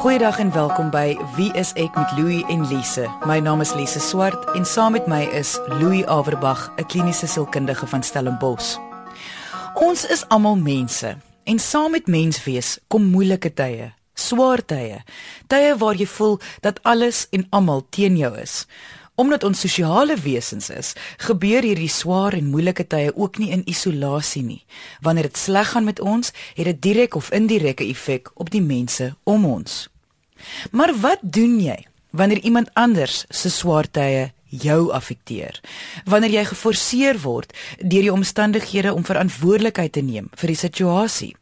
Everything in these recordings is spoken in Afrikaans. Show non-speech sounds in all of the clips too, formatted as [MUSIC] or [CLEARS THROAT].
Goeiedag en welkom by Wie is ek met Louie en Lise. My naam is Lise Swart en saam met my is Louie Averbag, 'n kliniese sielkundige van Stellenbosch. Ons is almal mense en saam met menswees kom moeilike tye, swaar tye, tye waar jy voel dat alles en almal teen jou is. Omdat ons sosiale wesens is, gebeur hierdie swaar en moeilike tye ook nie in isolasie nie. Wanneer dit sleg gaan met ons, het dit direk of indirekte effek op die mense om ons. Maar wat doen jy wanneer iemand anders se swaar tye jou affekteer? Wanneer jy geforseer word deur die omstandighede om verantwoordelikheid te neem vir die situasie?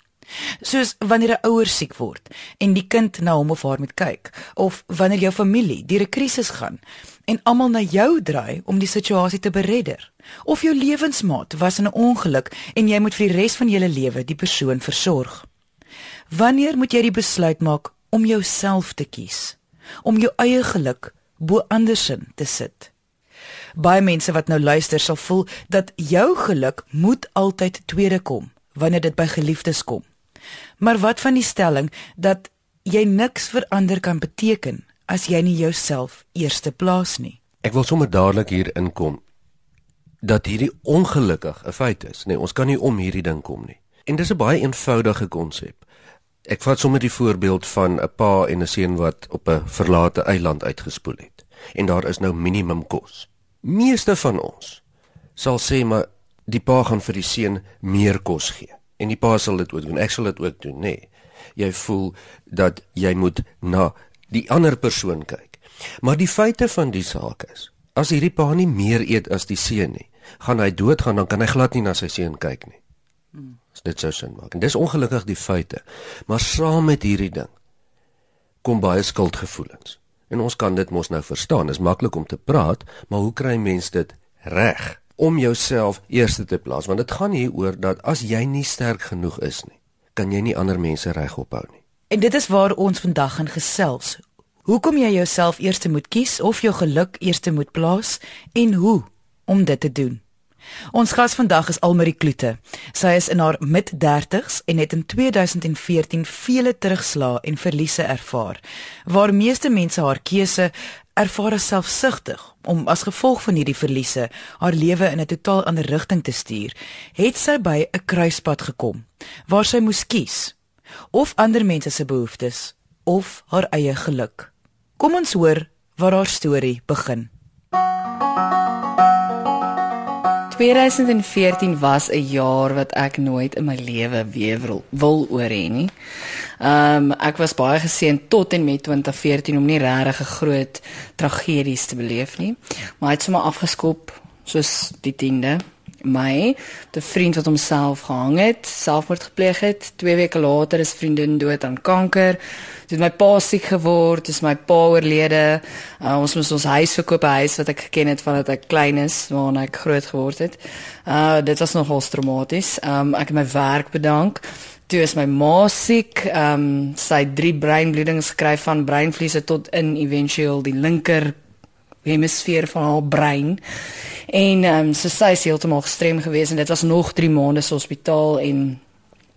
Soos wanneer 'n ouer siek word en die kind na hom of haar moet kyk, of wanneer jou familie deur 'n krisis gaan en almal na jou draai om die situasie te beredder, of jou lewensmaat was in 'n ongeluk en jy moet vir die res van jou lewe die persoon versorg. Wanneer moet jy die besluit maak om jouself te kies, om jou eie geluk bo andersin te sit? Baie mense wat nou luister sal voel dat jou geluk moet altyd tweede kom wanneer dit by geliefdes kom. Maar wat van die stelling dat jy niks vir ander kan beteken as jy nie jouself eerste plaas nie? Ek wil sommer dadelik hier inkom dat hierdie ongelukkig 'n feit is. Nee, ons kan nie om hierdie ding kom nie. En dis 'n baie eenvoudige konsep. Ek vat sommer die voorbeeld van 'n pa en 'n seun wat op 'n verlate eiland uitgespoel het en daar is nou minimum kos. Meeste van ons sal sê maar die pa gaan vir die seun meer kos gee en die pa sal dit ook doen. Ek sal dit ook doen, nê. Nee. Jy voel dat jy moet na die ander persoon kyk. Maar die feite van die saak is, as hierdie pa nie meer eet as die seun nie, gaan hy doodgaan, dan kan hy glad nie na sy seun kyk nie. As dit sou sin maak. En dis ongelukkig die feite. Maar saam met hierdie ding kom baie skuldgevoelens. En ons kan dit mos nou verstaan. Dit is maklik om te praat, maar hoe kry mense dit reg? om jouself eerste te plaas want dit gaan hier oor dat as jy nie sterk genoeg is nie kan jy nie ander mense regop hou nie en dit is waar ons vandag gaan gesels hoekom jy jouself eerste moet kies of jou geluk eerste moet plaas en hoe om dit te doen Ons gas vandag is Almarie Kloete. Sy is in haar mid-30s en het in 2014 vele terugslae en verliese ervaar. Waar meeste mense haar keuse ervaar as selfsugtig om as gevolg van hierdie verliese haar lewe in 'n totaal ander rigting te stuur, het sy by 'n kruispunt gekom waar sy moes kies of ander mense se behoeftes of haar eie geluk. Kom ons hoor waar haar storie begin. 2014 was 'n jaar wat ek nooit in my lewe weer wil, wil oor hê nie. Ehm um, ek was baie geseën tot en met 2014 om nie regtig 'n groot tragedies te beleef nie. Maar hy het sommer afgeskop soos die 10de Mei, 'n vriend wat homself gehang het, selfmoord gepleeg het. 2 weke later is vriendin dood aan kanker. Het my pa siek geword, dis my pa oorlede. Uh, ons moes ons huis verkoop, 'n huis wat ek geken het vandat ek klein is, waarna ek groot geword het. Uh dit was nogal traumaties. Um ek het my werk bedank. Toe is my ma siek. Um sy het drie breinbloedings gekry van breinvliese tot in éventueel die linker hemisfeer van haar brein. En ehm um, so sy is heeltemal gestrem geweest en dit was nog 3 maande se hospitaal en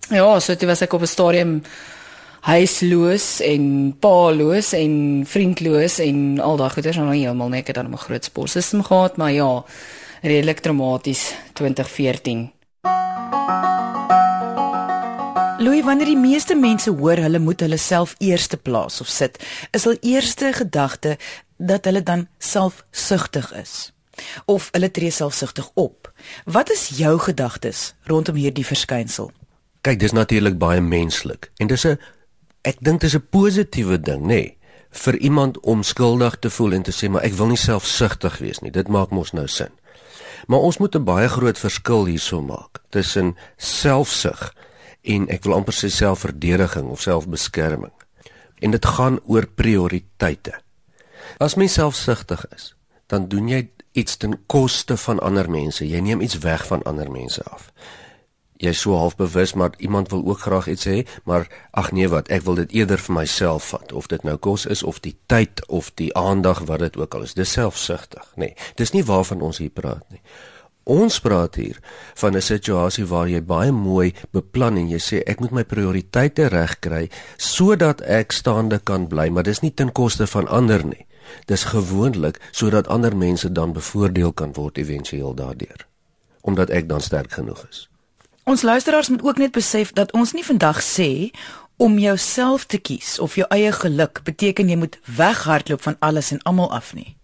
ja, so toe was ek op 'n stadium huisloos en paaloos en vriendloos en al daai goeders en nou heeltemal net ek het dan 'n groot sportstelsel gehad, maar ja, redelik traumaties 2014. Louis, wanneer die meeste mense hoor hulle moet hulle self eerste plaas of sit, is hul eerste gedagte dat hulle dan selfsugtig is of hulle tree selfsugtig op. Wat is jou gedagtes rondom hierdie verskynsel? Kyk, dis natuurlik baie menslik en dis 'n ek dink dis 'n positiewe ding, nê, nee, vir iemand om skuldig te voel en te sê maar ek wil nie selfsugtig wees nie. Dit maak mos nou sin. Maar ons moet 'n baie groot verskil hierso maak tussen selfsug en ek wil amper sê selfverdediging of selfbeskerming. En dit gaan oor prioriteite. As mens selfsugtig is, dan doen jy iets ten koste van ander mense. Jy neem iets weg van ander mense af. Jy is so half bewus maar iemand wil ook graag iets hê, maar ag nee wat, ek wil dit eerder vir myself vat of dit nou kos is of die tyd of die aandag wat dit ook al is. Dis selfsugtig, nê. Nee, dis nie waarvan ons hier praat nie. Ons praat hier van 'n situasie waar jy baie mooi beplan en jy sê ek moet my prioriteite regkry sodat ek staande kan bly, maar dis nie ten koste van ander nie. Dis gewoonlik sodat ander mense dan bevoordeel kan word éventueel daardeur omdat ek dan sterk genoeg is. Ons luisteraars moet ook net besef dat ons nie vandag sê om jouself te kies of jou eie geluk beteken jy moet weghardloop van alles en almal af nie.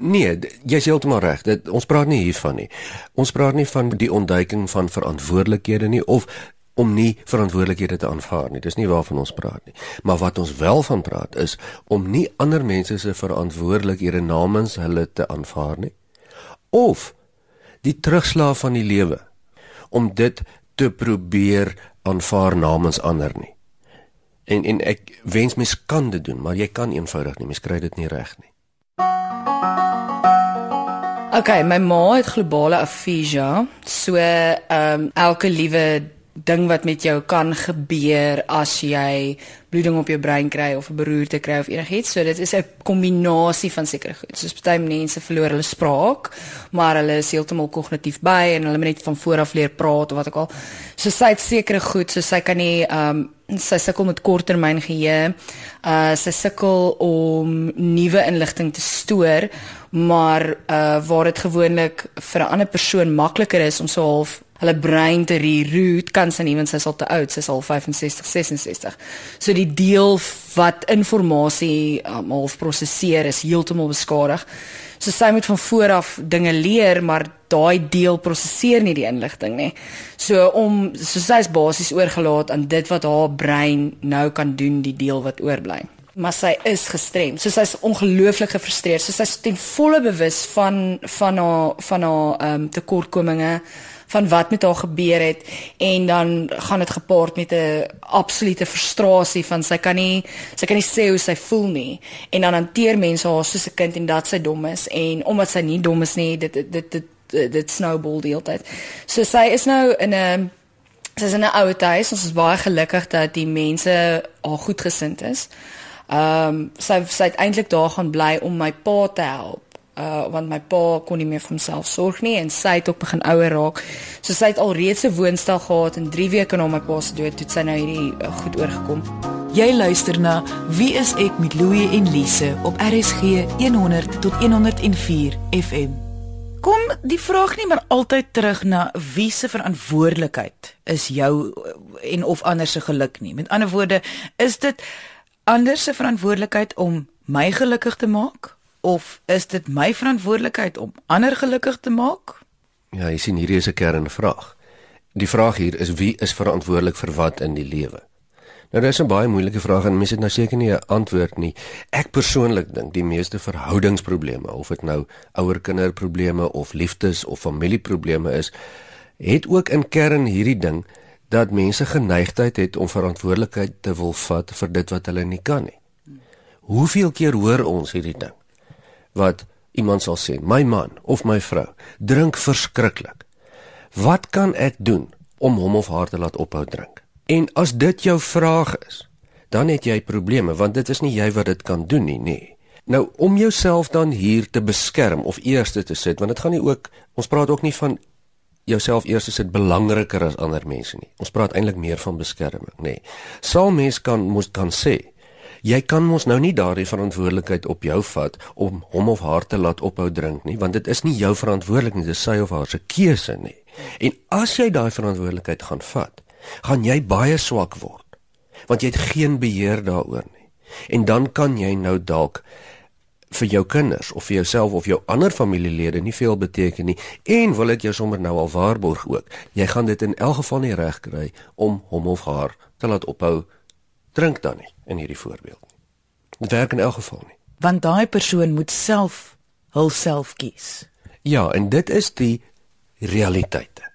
Nee, jy's heeltemal reg. Dit ons praat nie hiervan nie. Ons praat nie van die ontduiking van verantwoordelikhede nie of om nie verantwoordelikhede te aanvaar nie. Dis nie waarvan ons praat nie. Maar wat ons wel van praat is om nie ander mense se verantwoordelikhede namens hulle te aanvaar nie. Of die terugslag van die lewe om dit te probeer aanvaar namens ander nie. En en ek wens mens kan dit doen, maar jy kan eenvoudig nie, mens kry dit nie reg nie. Okay, my ma het globale afasia. So, ehm um, elke liewe ding wat met jou kan gebeur as jy bloeding op jou brein kry of 'n beroerte kry of enigiets. So dit is 'n kombinasie van sekere goed. Soos baie mense verloor hulle spraak, maar hulle is heeltemal kognitief by en hulle moet net van voor af leer praat of wat ook al. So sy het sekere goed, so sy kan nie ehm um, sy sukkel met korttermyn geheue. Uh sy sukkel om nuwe inligting te stoor, maar uh waar dit gewoonlik vir 'n ander persoon makliker is om so half hulle brein te reroute kan sy nie want sy is al te oud, sy is al 65, 66. So die deel wat inligting um, half prosesseer is heeltemal beskadig. So sy moet van voor af dinge leer, maar daai deel prosesseer nie die inligting nie. So om so sy is basies oorgelaat aan dit wat haar brein nou kan doen, die deel wat oorbly maar sy is gestrem. So sy's ongelooflik gefrustreerd. So sy's ten volle bewus van van haar van haar ehm um, tekortkominge van wat met haar gebeur het en dan gaan dit gepaard met 'n absolute frustrasie van sy kan nie sy kan nie sê hoe sy voel nie en dan hanteer mense haar soos 'n kind en dat sy dom is en omdat sy nie dom is nie dit dit dit dit, dit snowball die hele tyd. So sy is nou in 'n sy is in 'n ouer huis. Ons is baie gelukkig dat die mense haar goedgesind is. Ehm um, sy sy het eintlik daar gaan bly om my pa te help uh want my pa kon nie meer vir homself sorg nie en sy het ook begin ouer raak. So sy het al reeds 'n woonstel gehad en 3 weke na my pa se dood het sy nou hierdie uh, goed oorgekom. Jy luister na Wie is ek met Louie en Lise op RSG 100 tot 104 FM. Kom die vraag nie maar altyd terug na wie se verantwoordelikheid is jou uh, en of ander se geluk nie. Met ander woorde, is dit ander se verantwoordelikheid om my gelukkig te maak of is dit my verantwoordelikheid om ander gelukkig te maak? Ja, jy sien hierdie is 'n kernvraag. Die vraag hier is wie is verantwoordelik vir wat in die lewe? Nou dis 'n baie moeilike vraag en mense het nou seker nie 'n antwoord nie. Ek persoonlik dink die meeste verhoudingsprobleme, of dit nou ouer-kinderprobleme of liefdes of familieprobleme is, het ook in kern hierdie ding dat mense geneigtheid het om verantwoordelikheid te wil vat vir dit wat hulle nie kan nie. Hoeveel keer hoor ons hierdie ding? Wat iemand sal sê, my man of my vrou drink verskriklik. Wat kan ek doen om hom of haar te laat ophou drink? En as dit jou vraag is, dan het jy probleme want dit is nie jy wat dit kan doen nie, nee. Nou om jouself dan hier te beskerm of eerste te sit, want dit gaan nie ook ons praat ook nie van jouself eers is dit belangriker as ander mense nie. Ons praat eintlik meer van beskerming, nê. Nee. Sal mens kan moet kan sê, jy kan mos nou nie daardie verantwoordelikheid op jou vat om hom of haar te laat ophou drink nie, want dit is nie jou verantwoordelikheid, dit is sy of haar se keuse nie. En as jy daai verantwoordelikheid gaan vat, gaan jy baie swak word, want jy het geen beheer daaroor nie. En dan kan jy nou dalk vir jou kinders of vir jouself of jou ander familielede nie veel beteken nie en wil dit jou sommer nou al waarborg ook. Jy gaan dit in elk geval nie reg kry om hom of haar te laat ophou drink dan nie in hierdie voorbeeld nie. Dit werk in elk geval nie. Want daai persoon moet self hulself kies. Ja, en dit is die realiteite.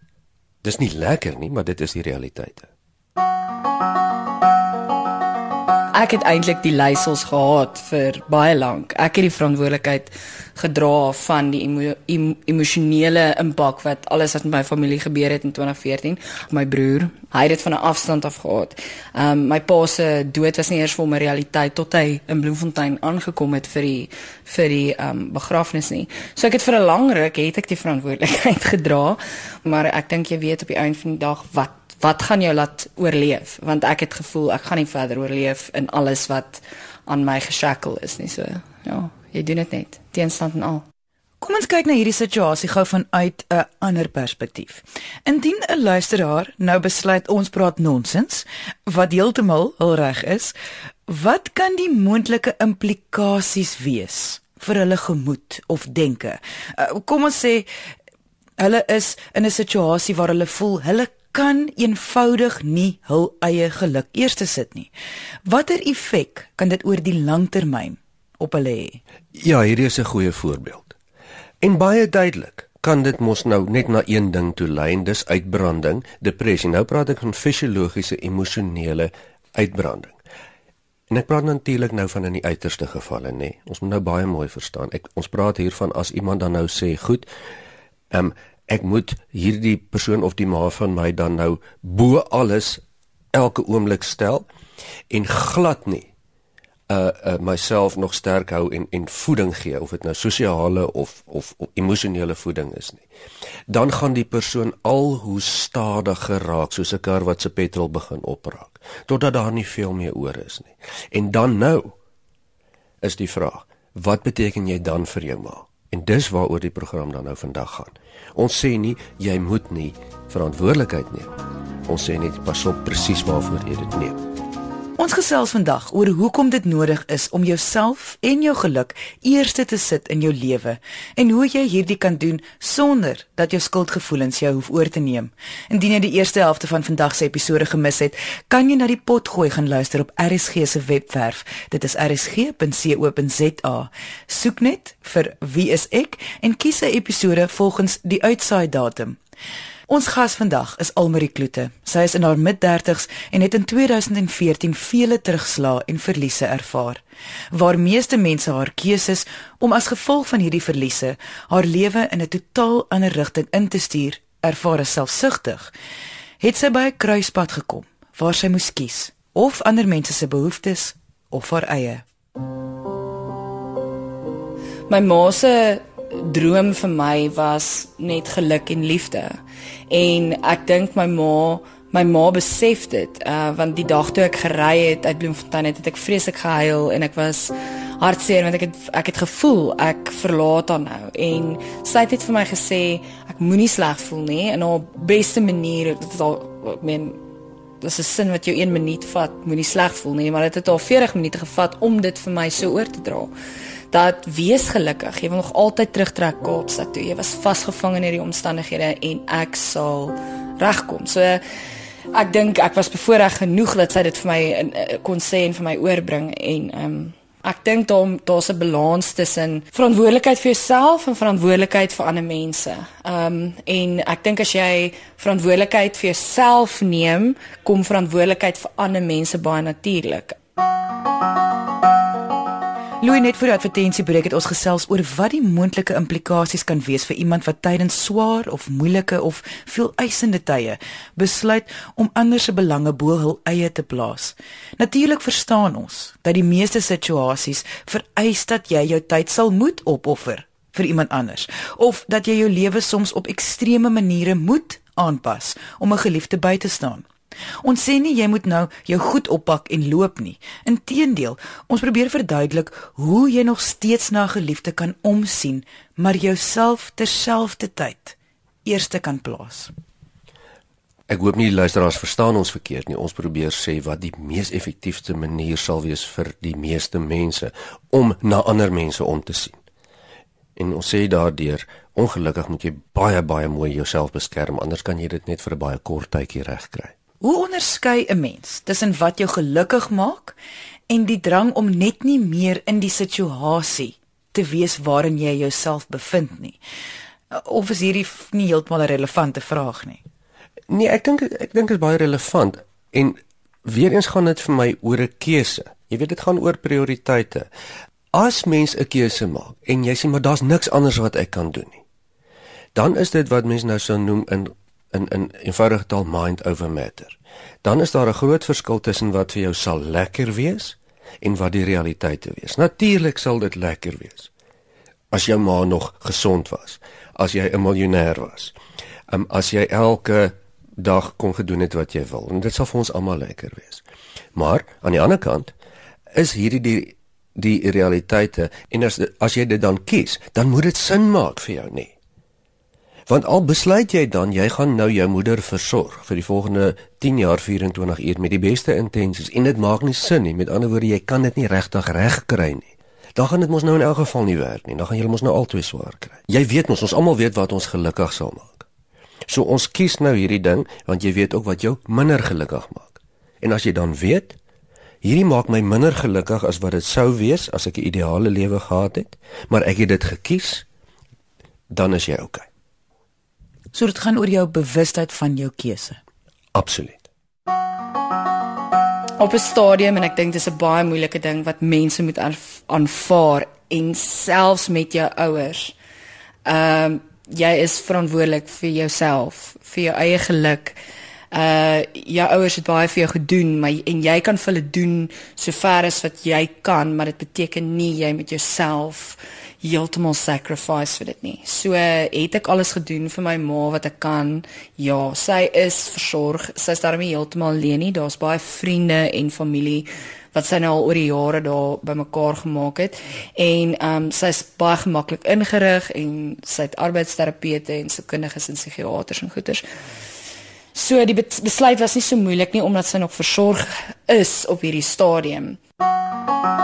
Dis nie lekker nie, maar dit is die realiteite. Ek het eintlik die leiersels gehad vir baie lank. Ek het die verantwoordelikheid gedra van die emo emo emosionele impak wat alles wat met my familie gebeur het in 2014. My broer, hy het dit van 'n afstand af gehad. Ehm um, my pa se dood was nie eers vir hom 'n realiteit tot hy in Bloemfontein aangekom het vir die vir die ehm um, begrafnis nie. So ek het vir 'n lang ruk het ek die verantwoordelikheid [LAUGHS] gedra, maar ek dink jy weet op die einde van die dag wat wat gaan jou laat oorleef want ek het gevoel ek gaan nie verder oorleef in alles wat aan my geshackle is nie so ja jy doen dit net teenstand en al Kom ons kyk na hierdie situasie gou vanuit 'n ander perspektief. Indien 'n luisteraar nou besluit ons praat nonsens, wat heeltemal hul reg is, wat kan die moontlike implikasies wees vir hulle gemoed of denke? Uh, kom ons sê hulle is in 'n situasie waar hulle voel hulle kan eenvoudig nie hul eie geluk eerste sit nie. Watter effek kan dit oor die langtermyn op hulle hê? Ja, hierdie is 'n goeie voorbeeld. En baie duidelik kan dit mos nou net na een ding toe lei, dis uitbranding, depressie. Nou praat ek van fisiologiese emosionele uitbranding. En ek praat natuurlik nou van in die uiterste gevalle, nê. Nee. Ons moet nou baie mooi verstaan. Ek ons praat hier van as iemand dan nou sê, "Goed, ehm um, ek moet hierdie persoon of die ma van my dan nou bo alles elke oomblik stel en glad nie uh, uh myself nog sterk hou en en voeding gee of dit nou sosiale of, of of emosionele voeding is nie. Dan gaan die persoon al hoe stadiger raak soos 'n kar wat se petrol begin opraak totdat daar nie veel meer oor is nie. En dan nou is die vraag wat beteken jy dan vir jou ma en dis waaroor die program dan nou vandag gaan Ons sê nie jy moet nie verantwoordelikheid neem. Ons sê net pas op presies waarvoor jy dit neem. Ons gesels vandag oor hoekom dit nodig is om jouself en jou geluk eerste te sit in jou lewe en hoe jy hierdie kan doen sonder dat jou skuldgevoelens jou hoef oor te neem. Indien jy die eerste helfte van vandag se episode gemis het, kan jy na die pot gooi gaan luister op RSG se webwerf. Dit is rsg.co.za. Soek net vir wie is ek en kies 'n episode volgens die uitsaai datum. Ons gas vandag is Almarie Kloete. Sy is in haar mid-30's en het in 2014 vele terugslae en verliese ervaar. Waar meeste mense haar keuses om as gevolg van hierdie verliese haar lewe in 'n totaal ander rigting in te stuur, ervaar as selfsugtig, het sy by 'n kruispunt gekom waar sy moes kies of ander mense se behoeftes of haar eie. My ma se droom vir my was net geluk en liefde. En ek dink my ma my ma besef dit uh want die dag toe ek gery het uit Bloemfontein het, het ek vreeslik gehuil en ek was hartseer want ek het ek het gevoel ek verlaat haar nou. En sy het net vir my gesê ek moenie sleg voel nie. En haar beste manier dit is al ek meen dis 'n sin wat jou 1 minuut vat moenie sleg voel nie maar dit het al 40 minute gevat om dit vir my so oor te dra dat wees gelukkig. Jy wil nog altyd terugtrek Kaapstad toe. Jy was vasgevang in hierdie omstandighede en ek sal regkom. So ek dink ek was bevoorreg genoeg dat sy dit vir my uh, kon sê en vir my oorbring en ehm um, ek dink daar daar's 'n balans tussen verantwoordelikheid vir jouself en verantwoordelikheid vir ander mense. Ehm um, en ek dink as jy verantwoordelikheid vir jouself neem, kom verantwoordelikheid vir ander mense baie natuurlik. Louis net vir die advertensiebreek het ons gesels oor wat die moontlike implikasies kan wees vir iemand wat tydens swaar of moeilike of veel eisende tye besluit om ander se belange bo hul eie te plaas. Natuurlik verstaan ons dat die meeste situasies vereis dat jy jou tyd sal moet opoffer vir iemand anders of dat jy jou lewe soms op ekstreme maniere moet aanpas om 'n geliefde by te staan. Ons sê nie jy moet nou jou goed oppak en loop nie. Inteendeel, ons probeer verduidelik hoe jy nog steeds na 'n geliefde kan omsien, maar jouself terselfdertyd eerste kan plaas. Ek hoop nie die luisteraars verstaan ons verkeerd nie. Ons probeer sê wat die mees effektiewe manier sal wees vir die meeste mense om na ander mense om te sien. En ons sê daardeur, ongelukkig moet jy baie baie mooi jouself beskerm, anders kan jy dit net vir 'n baie kort tydjie regkry. Hoe onderskei 'n mens tussen wat jou gelukkig maak en die drang om net nie meer in die situasie te wees waarin jy jouself bevind nie? Of is hierdie nie heeltemal 'n relevante vraag nie? Nee, ek dink ek dink dit is baie relevant en weer eens gaan dit vir my oor 'n keuse. Jy weet dit gaan oor prioriteite. As mens 'n keuse maak en jy sê maar daar's niks anders wat ek kan doen nie. Dan is dit wat mense nou sou noem in in in eenvoudige taal mind over matter. Dan is daar 'n groot verskil tussen wat vir jou sal lekker wees en wat die realiteit is. Natuurlik sal dit lekker wees as jou ma nog gesond was, as jy 'n miljonair was. Um, as jy elke dag kon gedoen het wat jy wil en dit sal vir ons almal lekker wees. Maar aan die ander kant is hierdie die die realiteite en as as jy dit dan kies, dan moet dit sin maak vir jou nie. Want al besluit jy dan jy gaan nou jou moeder versorg vir die volgende 10 jaar 24 uur met die beste intensies en dit maak nie sin nie. Met ander woorde, jy kan dit nie regtig regkry nie. Dan gaan dit mos nou in elk geval nie werk nie. Dan gaan jy mos nou altyd swaar kry. Jy weet mos ons almal weet wat ons gelukkig sal maak. So ons kies nou hierdie ding want jy weet ook wat jou minder gelukkig maak. En as jy dan weet hierdie maak my minder gelukkig as wat dit sou wees as ek 'n ideale lewe gehad het, maar ek het dit gekies, dan is jy oukei. Okay. So dit gaan oor jou bewustheid van jou keuse. Absoluut. Op 'n stadium en ek dink dis 'n baie moeilike ding wat mense moet aanvaar en selfs met jou ouers. Ehm um, jy is verantwoordelik vir jouself, vir jou eie geluk. Uh jou ouers het baie vir jou gedoen, maar en jy kan vir hulle doen sover as wat jy kan, maar dit beteken nie jy met jouself heeltemal sacrifice vir dit nie. So het ek alles gedoen vir my ma wat ek kan. Ja, sy is versorg. Sy is daarmee heeltemal alleen nie. Daar's baie vriende en familie wat sy nou al oor die jare daar bymekaar gemaak het en ehm um, sy's baie gemaklik ingerig en sy het arbeidsterapeute en sielkundiges en psigiaters en goeters. So die besluit was nie so moeilik nie omdat sy nog versorg is op hierdie stadium. Jy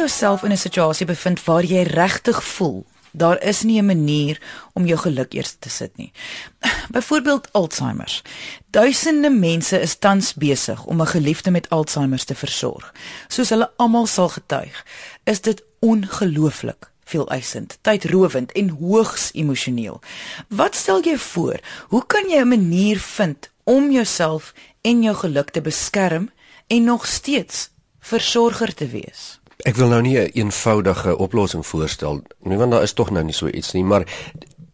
jouself in 'n situasie bevind waar jy regtig voel daar is nie 'n manier om jou geluk eers te sit nie. [SIGHS] Byvoorbeeld Alzheimer. Duisende mense is tans besig om 'n geliefde met Alzheimer te versorg. Soos hulle almal sal getuig, is dit ongelooflik veel eisend, tydrowend en hoogs emosioneel. Wat stel jy voor? Hoe kan jy 'n manier vind om jouself en jou geluk te beskerm en nog steeds versorger te wees? Ek wil nou nie 'n een eenvoudige oplossing voorstel nie want daar is tog nou nie so iets nie, maar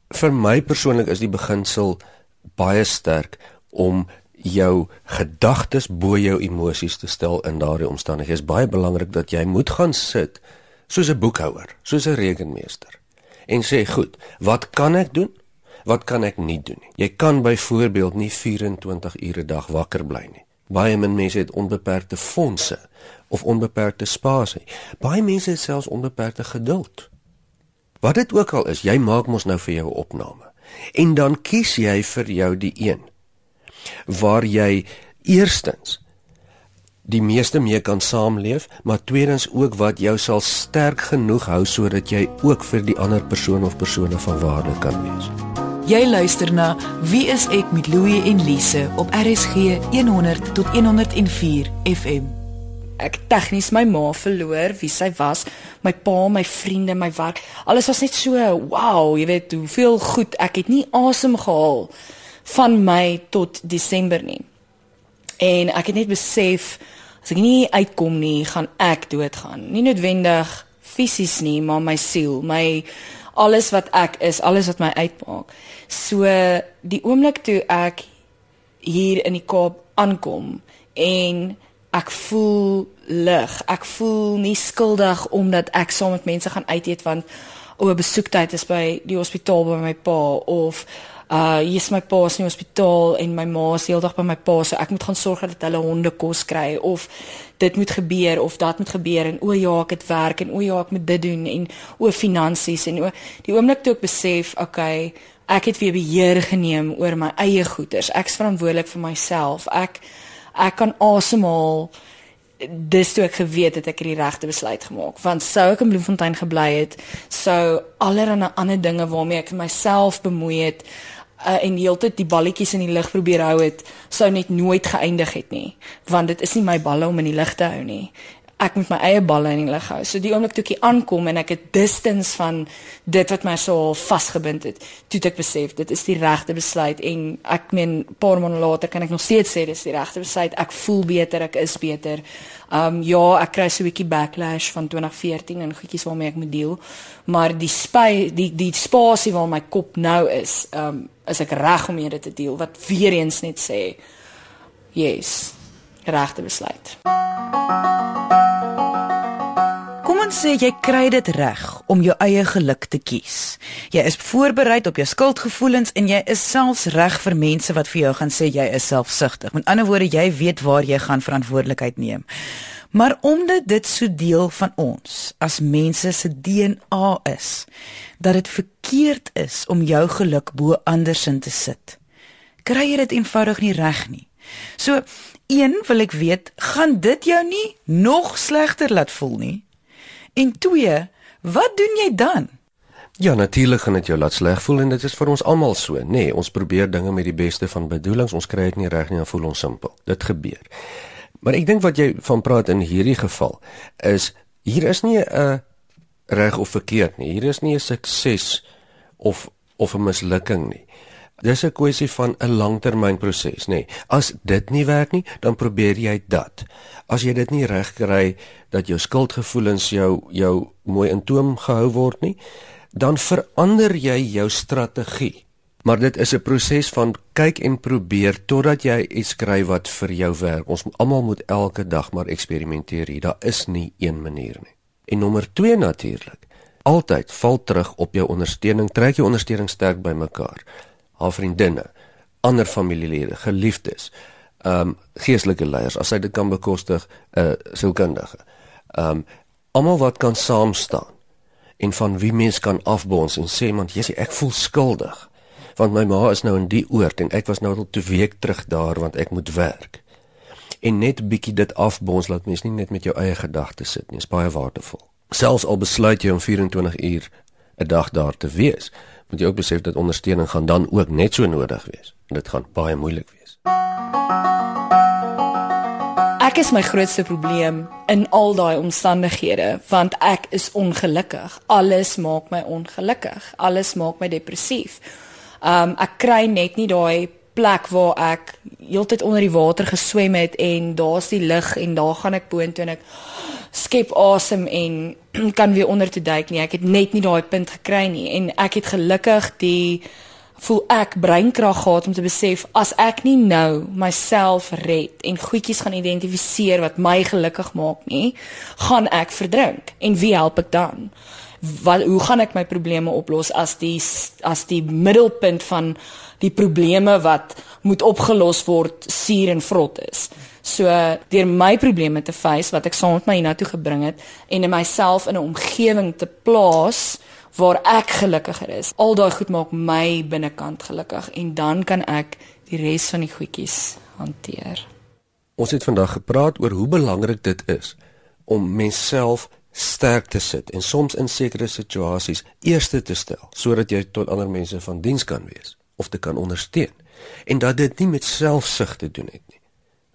vir my persoonlik is die beginsel baie sterk om jou gedagtes bo jou emosies te stel in daardie omstandighede. Dit is baie belangrik dat jy moet gaan sit soos 'n boekhouer, soos 'n rekenmeester en sê, "Goed, wat kan ek doen? Wat kan ek nie doen nie?" Jy kan byvoorbeeld nie 24 ure 'n dag wakker bly nie. Baie min mense het onbeperkte fondse of onbeperkte spasie. Baie mense het selfs onbeperkte geduld. Wat dit ook al is, jy maak mos nou vir jou opname. En dan kies jy vir jou die een waar jy eerstens die meeste mee kan saamleef, maar tweedens ook wat jou sal sterk genoeg hou sodat jy ook vir die ander persoon of persone van waarde kan wees. Jy luister na Wie is ek met Louie en Lise op RSG 100 tot 104 FM ek tegnies my ma verloor wie sy was, my pa, my vriende, my werk. Alles was net so wow, jy weet hoeveel goed ek het nie asem gehaal van my tot Desember nie. En ek het net besef as ek nie uitkom nie, gaan ek doodgaan. Nie noodwendig fisies nie, maar my siel, my alles wat ek is, alles wat my uitmaak. So die oomblik toe ek hier in die Kaap aankom en ek voel lig. Ek voel nie skuldig omdat ek saam met mense gaan uit eet want o, besoektyd is by die hospitaal by my pa of uh hier's my pa se hospitaal en my ma is heeldag by my pa so ek moet gaan sorg dat hulle honde kos kry of dit moet gebeur of dat moet gebeur en o ja ek het werk en o ja ek moet dit doen en o finansies en o die oomblik toe ek besef okay ek het weer beheer geneem oor my eie goederes ek's verantwoordelik vir myself ek ek kan asemhaal. Dis toe ek geweet het ek het die regte besluit gemaak. Want sou ek in Bloemfontein gebly het sou allerlei ander dinge waarmee ek myself bemoei het uh, en heeltyd die balletjies in die lug probeer hou het sou net nooit geëindig het nie. Want dit is nie my balle om in die lug te hou nie ek moet my eie balle in die lug hou. So die oomblik toe ek hier aankom en ek het distance van dit wat my so vasgebind het, toe ek besef dit is die regte besluit en ek meen paar maande later kan ek nog steeds sê dis die regte besluit. Ek voel beter, ek is beter. Um ja, ek kry so 'n bietjie backlash van 2014 en goedjies waarmee ek moet deel, maar die spy die die spasie waar my kop nou is, um is ek reg om hierdie te deel wat weer eens net sê yes, regte besluit. Kom ons sê jy kry dit reg om jou eie geluk te kies. Jy is voorberei op jou skuldgevoelens en jy is selfs reg vir mense wat vir jou gaan sê jy is selfsugtig. Met ander woorde, jy weet waar jy gaan verantwoordelikheid neem. Maar omdat dit so deel van ons as mense se DNA is, dat dit verkeerd is om jou geluk bo ander se te sit. Kry jy dit eenvoudig nie reg nie. So, een wil ek weet, gaan dit jou nie nog slegter laat voel nie? En twee, wat doen jy dan? Ja, natuurlik gaan dit jou laat sleg voel en dit is vir ons almal so, nê. Nee, ons probeer dinge met die beste van bedoelings, ons kry dit nie reg nie en voel ons simpel. Dit gebeur. Maar ek dink wat jy van praat in hierdie geval is hier is nie 'n reg of verkeerd nie. Hier is nie 'n sukses of of 'n mislukking nie. Dis 'n kwessie van 'n langtermynproses, nê. Nee. As dit nie werk nie, dan probeer jy dit. As jy dit nie reg kry dat jou skuldgevoelens jou jou mooi in toom gehou word nie, dan verander jy jou strategie. Maar dit is 'n proses van kyk en probeer totdat jy iets kry wat vir jou werk. Ons almal moet elke dag maar eksperimenteer hier. Daar is nie een manier nie. En nommer 2 natuurlik. Altyd val terug op jou ondersteuning, trek jou ondersteuning sterk bymekaar haar vriendinne, ander familielede, geliefdes, ehm um, geestelike leiers as hy dit kan bekostig, 'n uh, sielkundige. Ehm um, almal wat kan saam staan en van wie mens kan afbons en sê man, jissie, ek voel skuldig want my ma is nou in die oord en ek was nou al 2 week terug daar want ek moet werk. En net bietjie dit afbons laat mens nie net met jou eie gedagtes sit nie, is baie waardevol. Selfs al besluit jy om 24 uur 'n dag daar te wees, moet jy ook besef dat ondersteuning gaan dan ook net so nodig wees. En dit gaan baie moeilik wees. Ek is my grootste probleem in al daai omstandighede want ek is ongelukkig. Alles maak my ongelukkig. Alles maak my depressief. Um ek kry net nie daai plek waar ek heeltyd onder die water geswem het en daar's die lig en daar gaan ek boontoe en ek skep asem en [CLEARS THROAT] kan weer onder te duik nie. Ek het net nie daai punt gekry nie en ek het gelukkig die voel ek breinkrag gehad om te besef as ek nie nou myself red en goedjies gaan identifiseer wat my gelukkig maak nie, gaan ek verdrink. En wie help ek dan? Wat hoe gaan ek my probleme oplos as die as die middelpunt van die probleme wat moet opgelos word suur en vrot is? So deur my probleme te face wat ek saam met my hiernatoe gebring het en in myself in 'n omgewing te plaas waar ek gelukkiger is. Al daai goed maak my binnekant gelukkig en dan kan ek die res van die goedjies hanteer. Ons het vandag gepraat oor hoe belangrik dit is om menself sterk te sit en soms in sekere situasies eerste te stel sodat jy tot ander mense van diens kan wees of te kan ondersteun en dat dit nie met selfsug te doen het nie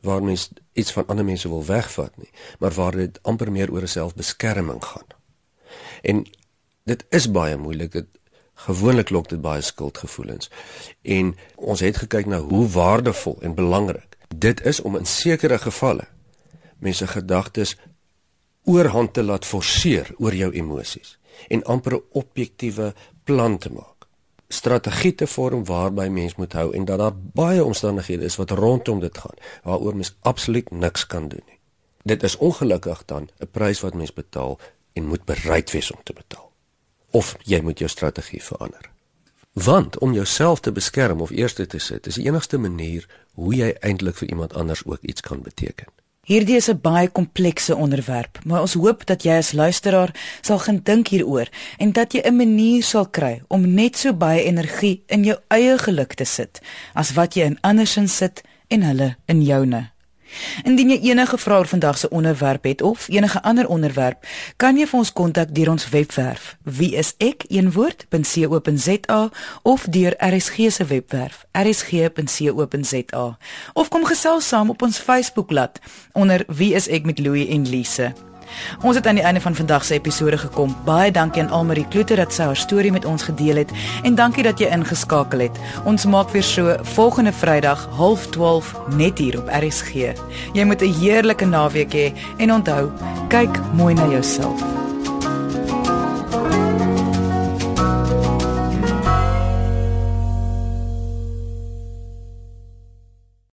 waar mens iets van ander mense wil wegvat nie, maar waar dit amper meer oor selfbeskerming gaan. En dit is baie moeilik. Dit gewoonlik lok dit baie skuldgevoelens. En ons het gekyk na hoe waardevol en belangrik dit is om in sekere gevalle mense gedagtes oorhand te laat forceer oor jou emosies en amper 'n objektiewe plan te maak strategie te vorm waarby mens moet hou en dat daar baie omstandighede is wat rondom dit gaan waaroor mens absoluut niks kan doen nie. Dit is ongelukkig dan 'n prys wat mens betaal en moet bereid wees om te betaal. Of jy moet jou strategie verander. Want om jouself te beskerm of eerste te sit is die enigste manier hoe jy eintlik vir iemand anders ook iets kan beteken. Hierdie is 'n baie komplekse onderwerp, maar ons hoop dat jy as luisteraar sal gaan dink hieroor en dat jy 'n manier sal kry om net so baie energie in jou eie geluk te sit as wat jy in ander se sit en hulle in joune. Indien jy enige vrae oor vandag se onderwerp het of enige ander onderwerp, kan jy vir ons kontak deur ons webwerf wieisek.co.za of deur RSG se webwerf rsg.co.za of kom gesels saam op ons Facebookblad onder Wie is ek met Louie en Lise. Ons het aan die einde van vandag se episode gekom. Baie dankie aan Almarie Kloete dat sy haar storie met ons gedeel het en dankie dat jy ingeskakel het. Ons maak weer so volgende Vrydag 12:30 net hier op RSG. Jy moet 'n heerlike naweek hê en onthou, kyk mooi na jouself.